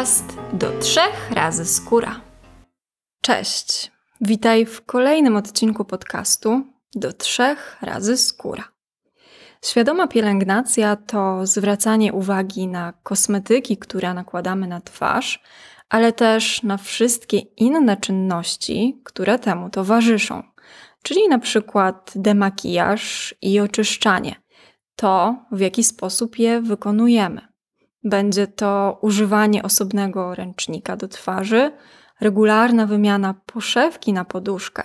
podcast do trzech razy skóra. Cześć, witaj w kolejnym odcinku podcastu do trzech razy skóra. Świadoma pielęgnacja to zwracanie uwagi na kosmetyki, które nakładamy na twarz, ale też na wszystkie inne czynności, które temu towarzyszą, czyli na przykład demakijaż i oczyszczanie, to w jaki sposób je wykonujemy. Będzie to używanie osobnego ręcznika do twarzy, regularna wymiana poszewki na poduszkę,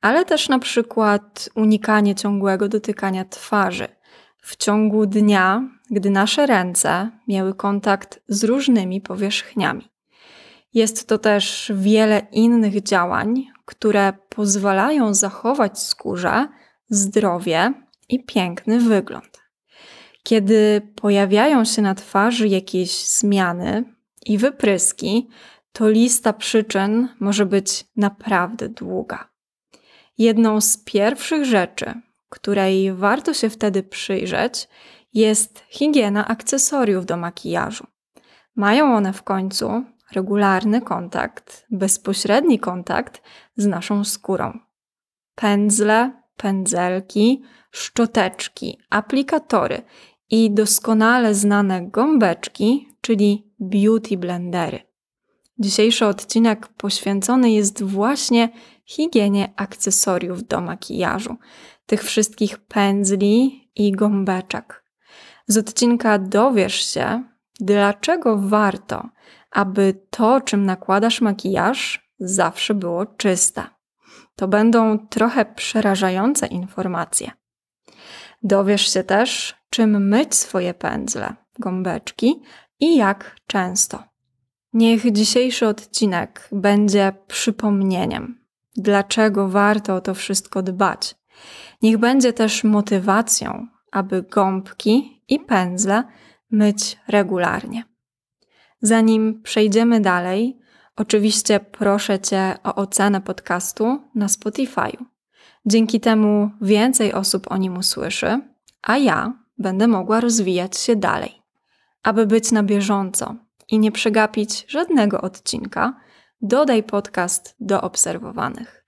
ale też na przykład unikanie ciągłego dotykania twarzy. W ciągu dnia, gdy nasze ręce miały kontakt z różnymi powierzchniami. Jest to też wiele innych działań, które pozwalają zachować skórze zdrowie i piękny wygląd. Kiedy pojawiają się na twarzy jakieś zmiany i wypryski, to lista przyczyn może być naprawdę długa. Jedną z pierwszych rzeczy, której warto się wtedy przyjrzeć, jest higiena akcesoriów do makijażu. Mają one w końcu regularny kontakt, bezpośredni kontakt z naszą skórą. Pędzle, pędzelki, szczoteczki, aplikatory i doskonale znane gąbeczki, czyli beauty blendery. Dzisiejszy odcinek poświęcony jest właśnie higienie akcesoriów do makijażu, tych wszystkich pędzli i gąbeczek. Z odcinka dowiesz się, dlaczego warto, aby to, czym nakładasz makijaż, zawsze było czyste. To będą trochę przerażające informacje. Dowiesz się też, czym myć swoje pędzle, gąbeczki i jak często. Niech dzisiejszy odcinek będzie przypomnieniem, dlaczego warto o to wszystko dbać. Niech będzie też motywacją, aby gąbki i pędzle myć regularnie. Zanim przejdziemy dalej, oczywiście proszę Cię o ocenę podcastu na Spotify'u. Dzięki temu więcej osób o nim usłyszy, a ja będę mogła rozwijać się dalej. Aby być na bieżąco i nie przegapić żadnego odcinka, dodaj podcast do obserwowanych.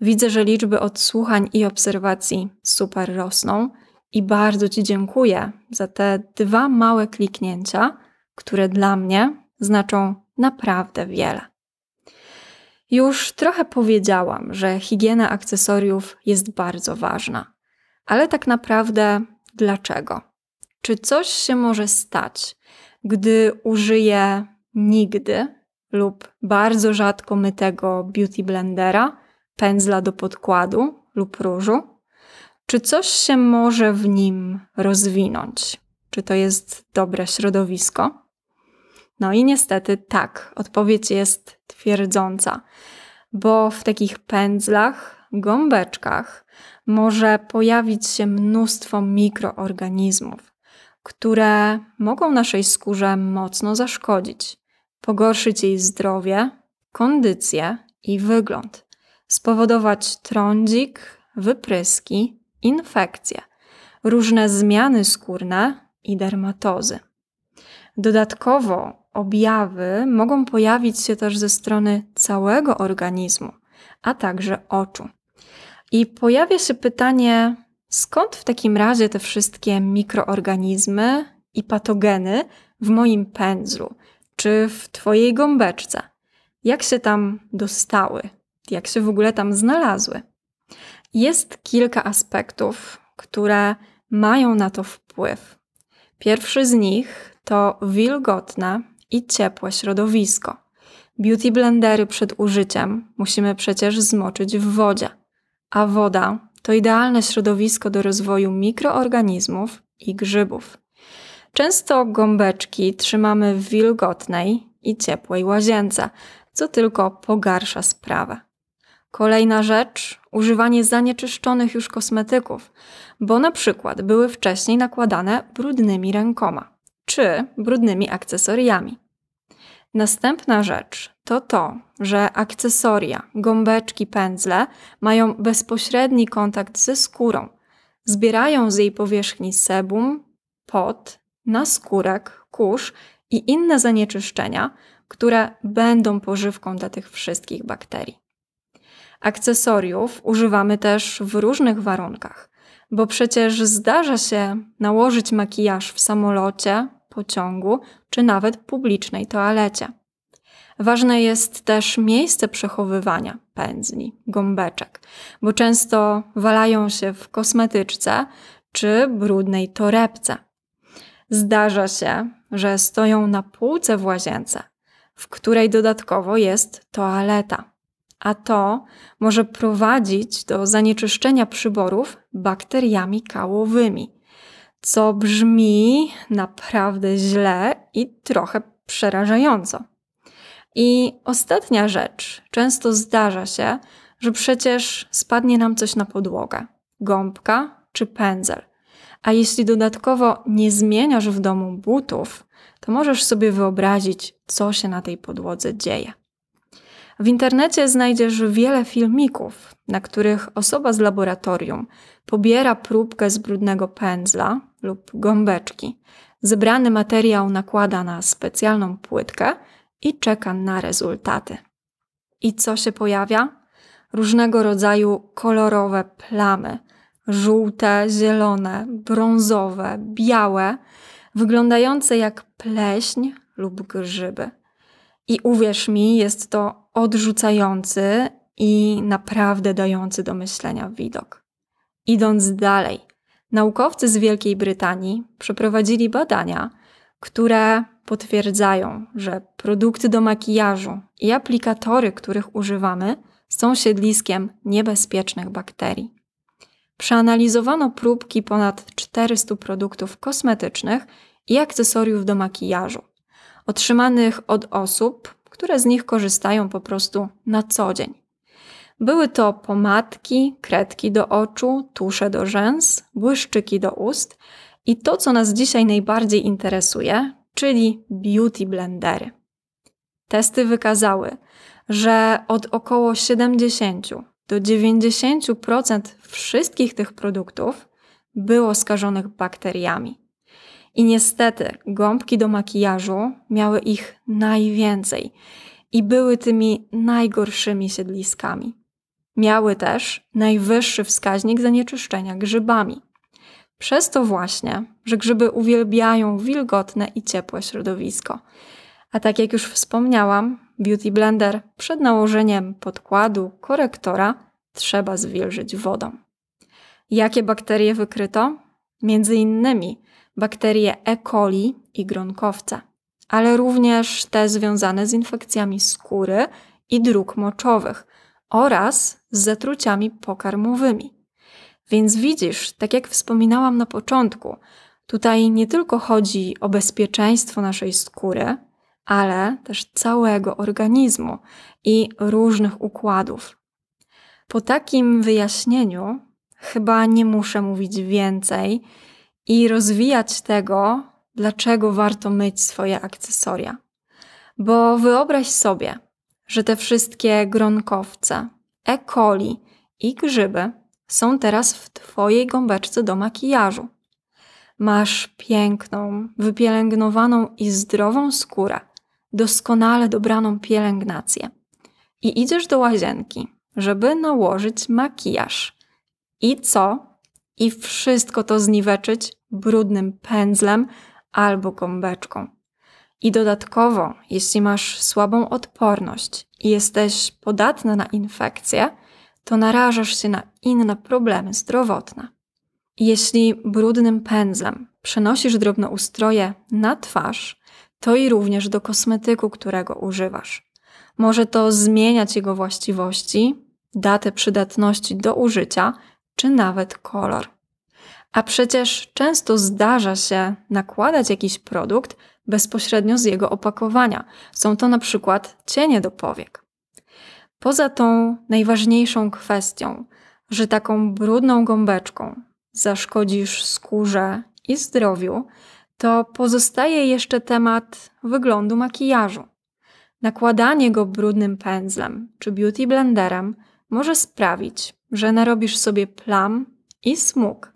Widzę, że liczby odsłuchań i obserwacji super rosną i bardzo Ci dziękuję za te dwa małe kliknięcia, które dla mnie znaczą naprawdę wiele. Już trochę powiedziałam, że higiena akcesoriów jest bardzo ważna, ale tak naprawdę dlaczego? Czy coś się może stać, gdy użyję nigdy lub bardzo rzadko mytego beauty blendera, pędzla do podkładu lub różu? Czy coś się może w nim rozwinąć? Czy to jest dobre środowisko? No i niestety tak, odpowiedź jest twierdząca, bo w takich pędzlach, gąbeczkach może pojawić się mnóstwo mikroorganizmów, które mogą naszej skórze mocno zaszkodzić, pogorszyć jej zdrowie, kondycję i wygląd, spowodować trądzik, wypryski, infekcje, różne zmiany skórne i dermatozy. Dodatkowo objawy mogą pojawić się też ze strony całego organizmu, a także oczu. I pojawia się pytanie, skąd w takim razie te wszystkie mikroorganizmy i patogeny w moim pędzlu czy w Twojej gąbeczce? Jak się tam dostały? Jak się w ogóle tam znalazły? Jest kilka aspektów, które mają na to wpływ. Pierwszy z nich to wilgotne i ciepłe środowisko. Beauty blendery przed użyciem musimy przecież zmoczyć w wodzie, a woda to idealne środowisko do rozwoju mikroorganizmów i grzybów. Często gąbeczki trzymamy w wilgotnej i ciepłej łazience, co tylko pogarsza sprawę. Kolejna rzecz używanie zanieczyszczonych już kosmetyków, bo na przykład były wcześniej nakładane brudnymi rękoma czy brudnymi akcesoriami. Następna rzecz to to, że akcesoria, gąbeczki, pędzle mają bezpośredni kontakt ze skórą. Zbierają z jej powierzchni sebum, pot, naskórek, kurz i inne zanieczyszczenia, które będą pożywką dla tych wszystkich bakterii. Akcesoriów używamy też w różnych warunkach, bo przecież zdarza się nałożyć makijaż w samolocie, pociągu czy nawet publicznej toalecie. Ważne jest też miejsce przechowywania pędzli, gąbeczek, bo często walają się w kosmetyczce czy brudnej torebce. Zdarza się, że stoją na półce w łazience, w której dodatkowo jest toaleta, a to może prowadzić do zanieczyszczenia przyborów bakteriami kałowymi, co brzmi naprawdę źle i trochę przerażająco. I ostatnia rzecz. Często zdarza się, że przecież spadnie nam coś na podłogę gąbka czy pędzel. A jeśli dodatkowo nie zmieniasz w domu butów, to możesz sobie wyobrazić, co się na tej podłodze dzieje. W internecie znajdziesz wiele filmików, na których osoba z laboratorium pobiera próbkę z brudnego pędzla lub gąbeczki. Zebrany materiał nakłada na specjalną płytkę i czeka na rezultaty. I co się pojawia? Różnego rodzaju kolorowe plamy żółte, zielone, brązowe, białe, wyglądające jak pleśń lub grzyby. I uwierz mi, jest to odrzucający i naprawdę dający do myślenia widok. Idąc dalej, naukowcy z Wielkiej Brytanii przeprowadzili badania, które potwierdzają, że produkty do makijażu i aplikatory, których używamy, są siedliskiem niebezpiecznych bakterii. Przeanalizowano próbki ponad 400 produktów kosmetycznych i akcesoriów do makijażu, otrzymanych od osób, które z nich korzystają po prostu na co dzień. Były to pomadki, kredki do oczu, tusze do rzęs, błyszczyki do ust i to, co nas dzisiaj najbardziej interesuje, czyli beauty blendery. Testy wykazały, że od około 70 do 90% wszystkich tych produktów było skażonych bakteriami. I niestety gąbki do makijażu miały ich najwięcej i były tymi najgorszymi siedliskami. Miały też najwyższy wskaźnik zanieczyszczenia grzybami. Przez to właśnie, że grzyby uwielbiają wilgotne i ciepłe środowisko. A tak jak już wspomniałam, Beauty Blender przed nałożeniem podkładu korektora trzeba zwilżyć wodą. Jakie bakterie wykryto? Między innymi bakterie E. coli i gronkowca, ale również te związane z infekcjami skóry i dróg moczowych oraz z zatruciami pokarmowymi. Więc widzisz, tak jak wspominałam na początku, tutaj nie tylko chodzi o bezpieczeństwo naszej skóry, ale też całego organizmu i różnych układów. Po takim wyjaśnieniu chyba nie muszę mówić więcej i rozwijać tego, dlaczego warto myć swoje akcesoria. Bo wyobraź sobie, że te wszystkie gronkowce, E. coli i grzyby są teraz w Twojej gąbeczce do makijażu. Masz piękną, wypielęgnowaną i zdrową skórę, doskonale dobraną pielęgnację. I idziesz do łazienki, żeby nałożyć makijaż. I co? I wszystko to zniweczyć brudnym pędzlem albo gąbeczką. I dodatkowo, jeśli masz słabą odporność i jesteś podatna na infekcje, to narażasz się na inne problemy zdrowotne. Jeśli brudnym pędzlem przenosisz drobnoustroje na twarz, to i również do kosmetyku, którego używasz. Może to zmieniać jego właściwości, datę przydatności do użycia, czy nawet kolor. A przecież często zdarza się nakładać jakiś produkt bezpośrednio z jego opakowania. Są to na przykład cienie do powiek. Poza tą najważniejszą kwestią, że taką brudną gąbeczką zaszkodzisz skórze i zdrowiu, to pozostaje jeszcze temat wyglądu makijażu. Nakładanie go brudnym pędzlem czy beauty blenderem może sprawić, że narobisz sobie plam i smug,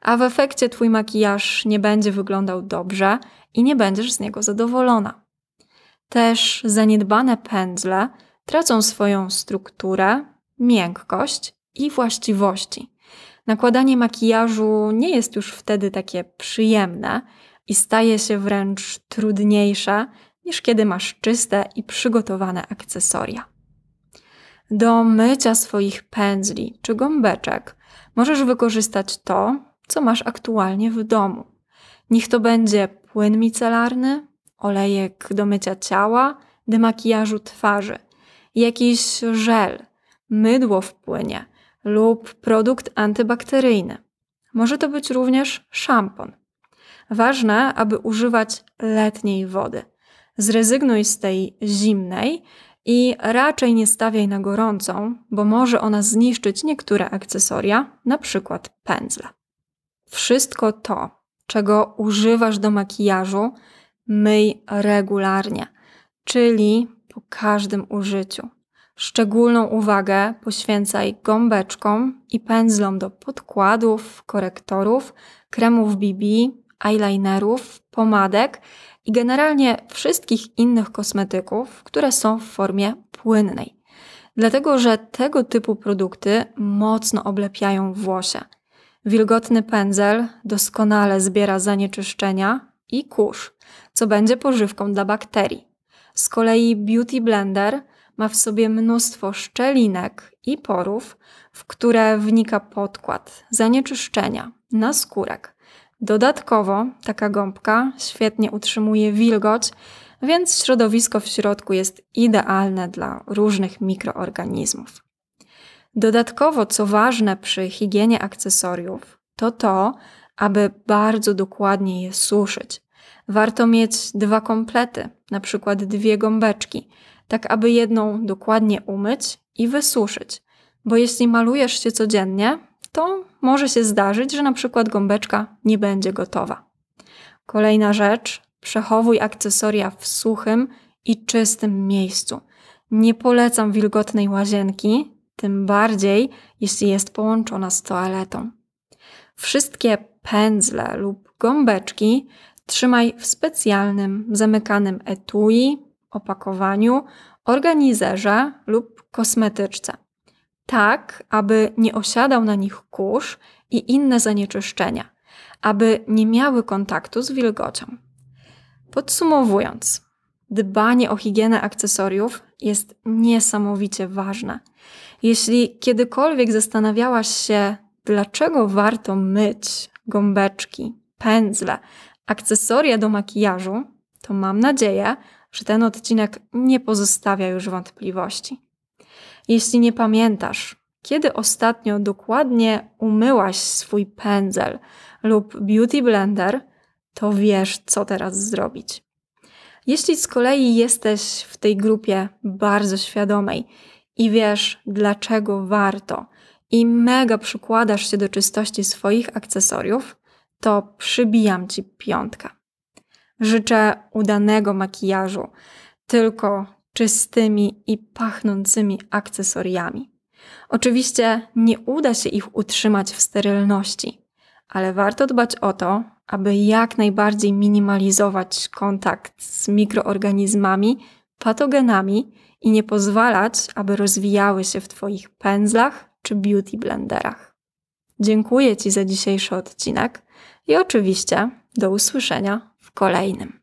a w efekcie twój makijaż nie będzie wyglądał dobrze i nie będziesz z niego zadowolona. Też zaniedbane pędzle tracą swoją strukturę, miękkość i właściwości. Nakładanie makijażu nie jest już wtedy takie przyjemne i staje się wręcz trudniejsze niż kiedy masz czyste i przygotowane akcesoria. Do mycia swoich pędzli czy gąbeczek możesz wykorzystać to, co masz aktualnie w domu. Niech to będzie płyn micelarny, olejek do mycia ciała, do makijażu twarzy, jakiś żel, mydło w płynie lub produkt antybakteryjny. Może to być również szampon. Ważne, aby używać letniej wody. Zrezygnuj z tej zimnej i raczej nie stawiaj na gorącą, bo może ona zniszczyć niektóre akcesoria, na przykład pędzle. Wszystko to, czego używasz do makijażu, myj regularnie, czyli po każdym użyciu. Szczególną uwagę poświęcaj gąbeczkom i pędzlom do podkładów, korektorów, kremów BB, eyelinerów, pomadek i generalnie wszystkich innych kosmetyków, które są w formie płynnej. Dlatego, że tego typu produkty mocno oblepiają włosie. Wilgotny pędzel doskonale zbiera zanieczyszczenia i kurz, co będzie pożywką dla bakterii. Z kolei Beauty Blender ma w sobie mnóstwo szczelinek i porów, w które wnika podkład, zanieczyszczenia, naskórek. Dodatkowo taka gąbka świetnie utrzymuje wilgoć, więc środowisko w środku jest idealne dla różnych mikroorganizmów. Dodatkowo, co ważne przy higienie akcesoriów, to to, aby bardzo dokładnie je suszyć. Warto mieć dwa komplety, na przykład dwie gąbeczki, tak aby jedną dokładnie umyć i wysuszyć, bo jeśli malujesz się codziennie, to może się zdarzyć, że na przykład gąbeczka nie będzie gotowa. Kolejna rzecz, przechowuj akcesoria w suchym i czystym miejscu. Nie polecam wilgotnej łazienki, tym bardziej jeśli jest połączona z toaletą. Wszystkie pędzle lub gąbeczki trzymaj w specjalnym, zamykanym etui, opakowaniu, organizerze lub kosmetyczce. Tak, aby nie osiadał na nich kurz i inne zanieczyszczenia, aby nie miały kontaktu z wilgocią. Podsumowując, dbanie o higienę akcesoriów jest niesamowicie ważne. Jeśli kiedykolwiek zastanawiałaś się, dlaczego warto myć gąbeczki, pędzle, akcesoria do makijażu, to mam nadzieję, że ten odcinek nie pozostawia już wątpliwości. Jeśli nie pamiętasz, kiedy ostatnio dokładnie umyłaś swój pędzel lub beauty blender, to wiesz, co teraz zrobić. Jeśli z kolei jesteś w tej grupie bardzo świadomej i wiesz, dlaczego warto i mega przykładasz się do czystości swoich akcesoriów, to przybijam ci piątkę. Życzę udanego makijażu, tylko czystymi i pachnącymi akcesoriami. Oczywiście nie uda się ich utrzymać w sterylności, ale warto dbać o to, aby jak najbardziej minimalizować kontakt z mikroorganizmami, patogenami i nie pozwalać, aby rozwijały się w Twoich pędzlach czy beauty blenderach. Dziękuję Ci za dzisiejszy odcinek i oczywiście do usłyszenia w kolejnym.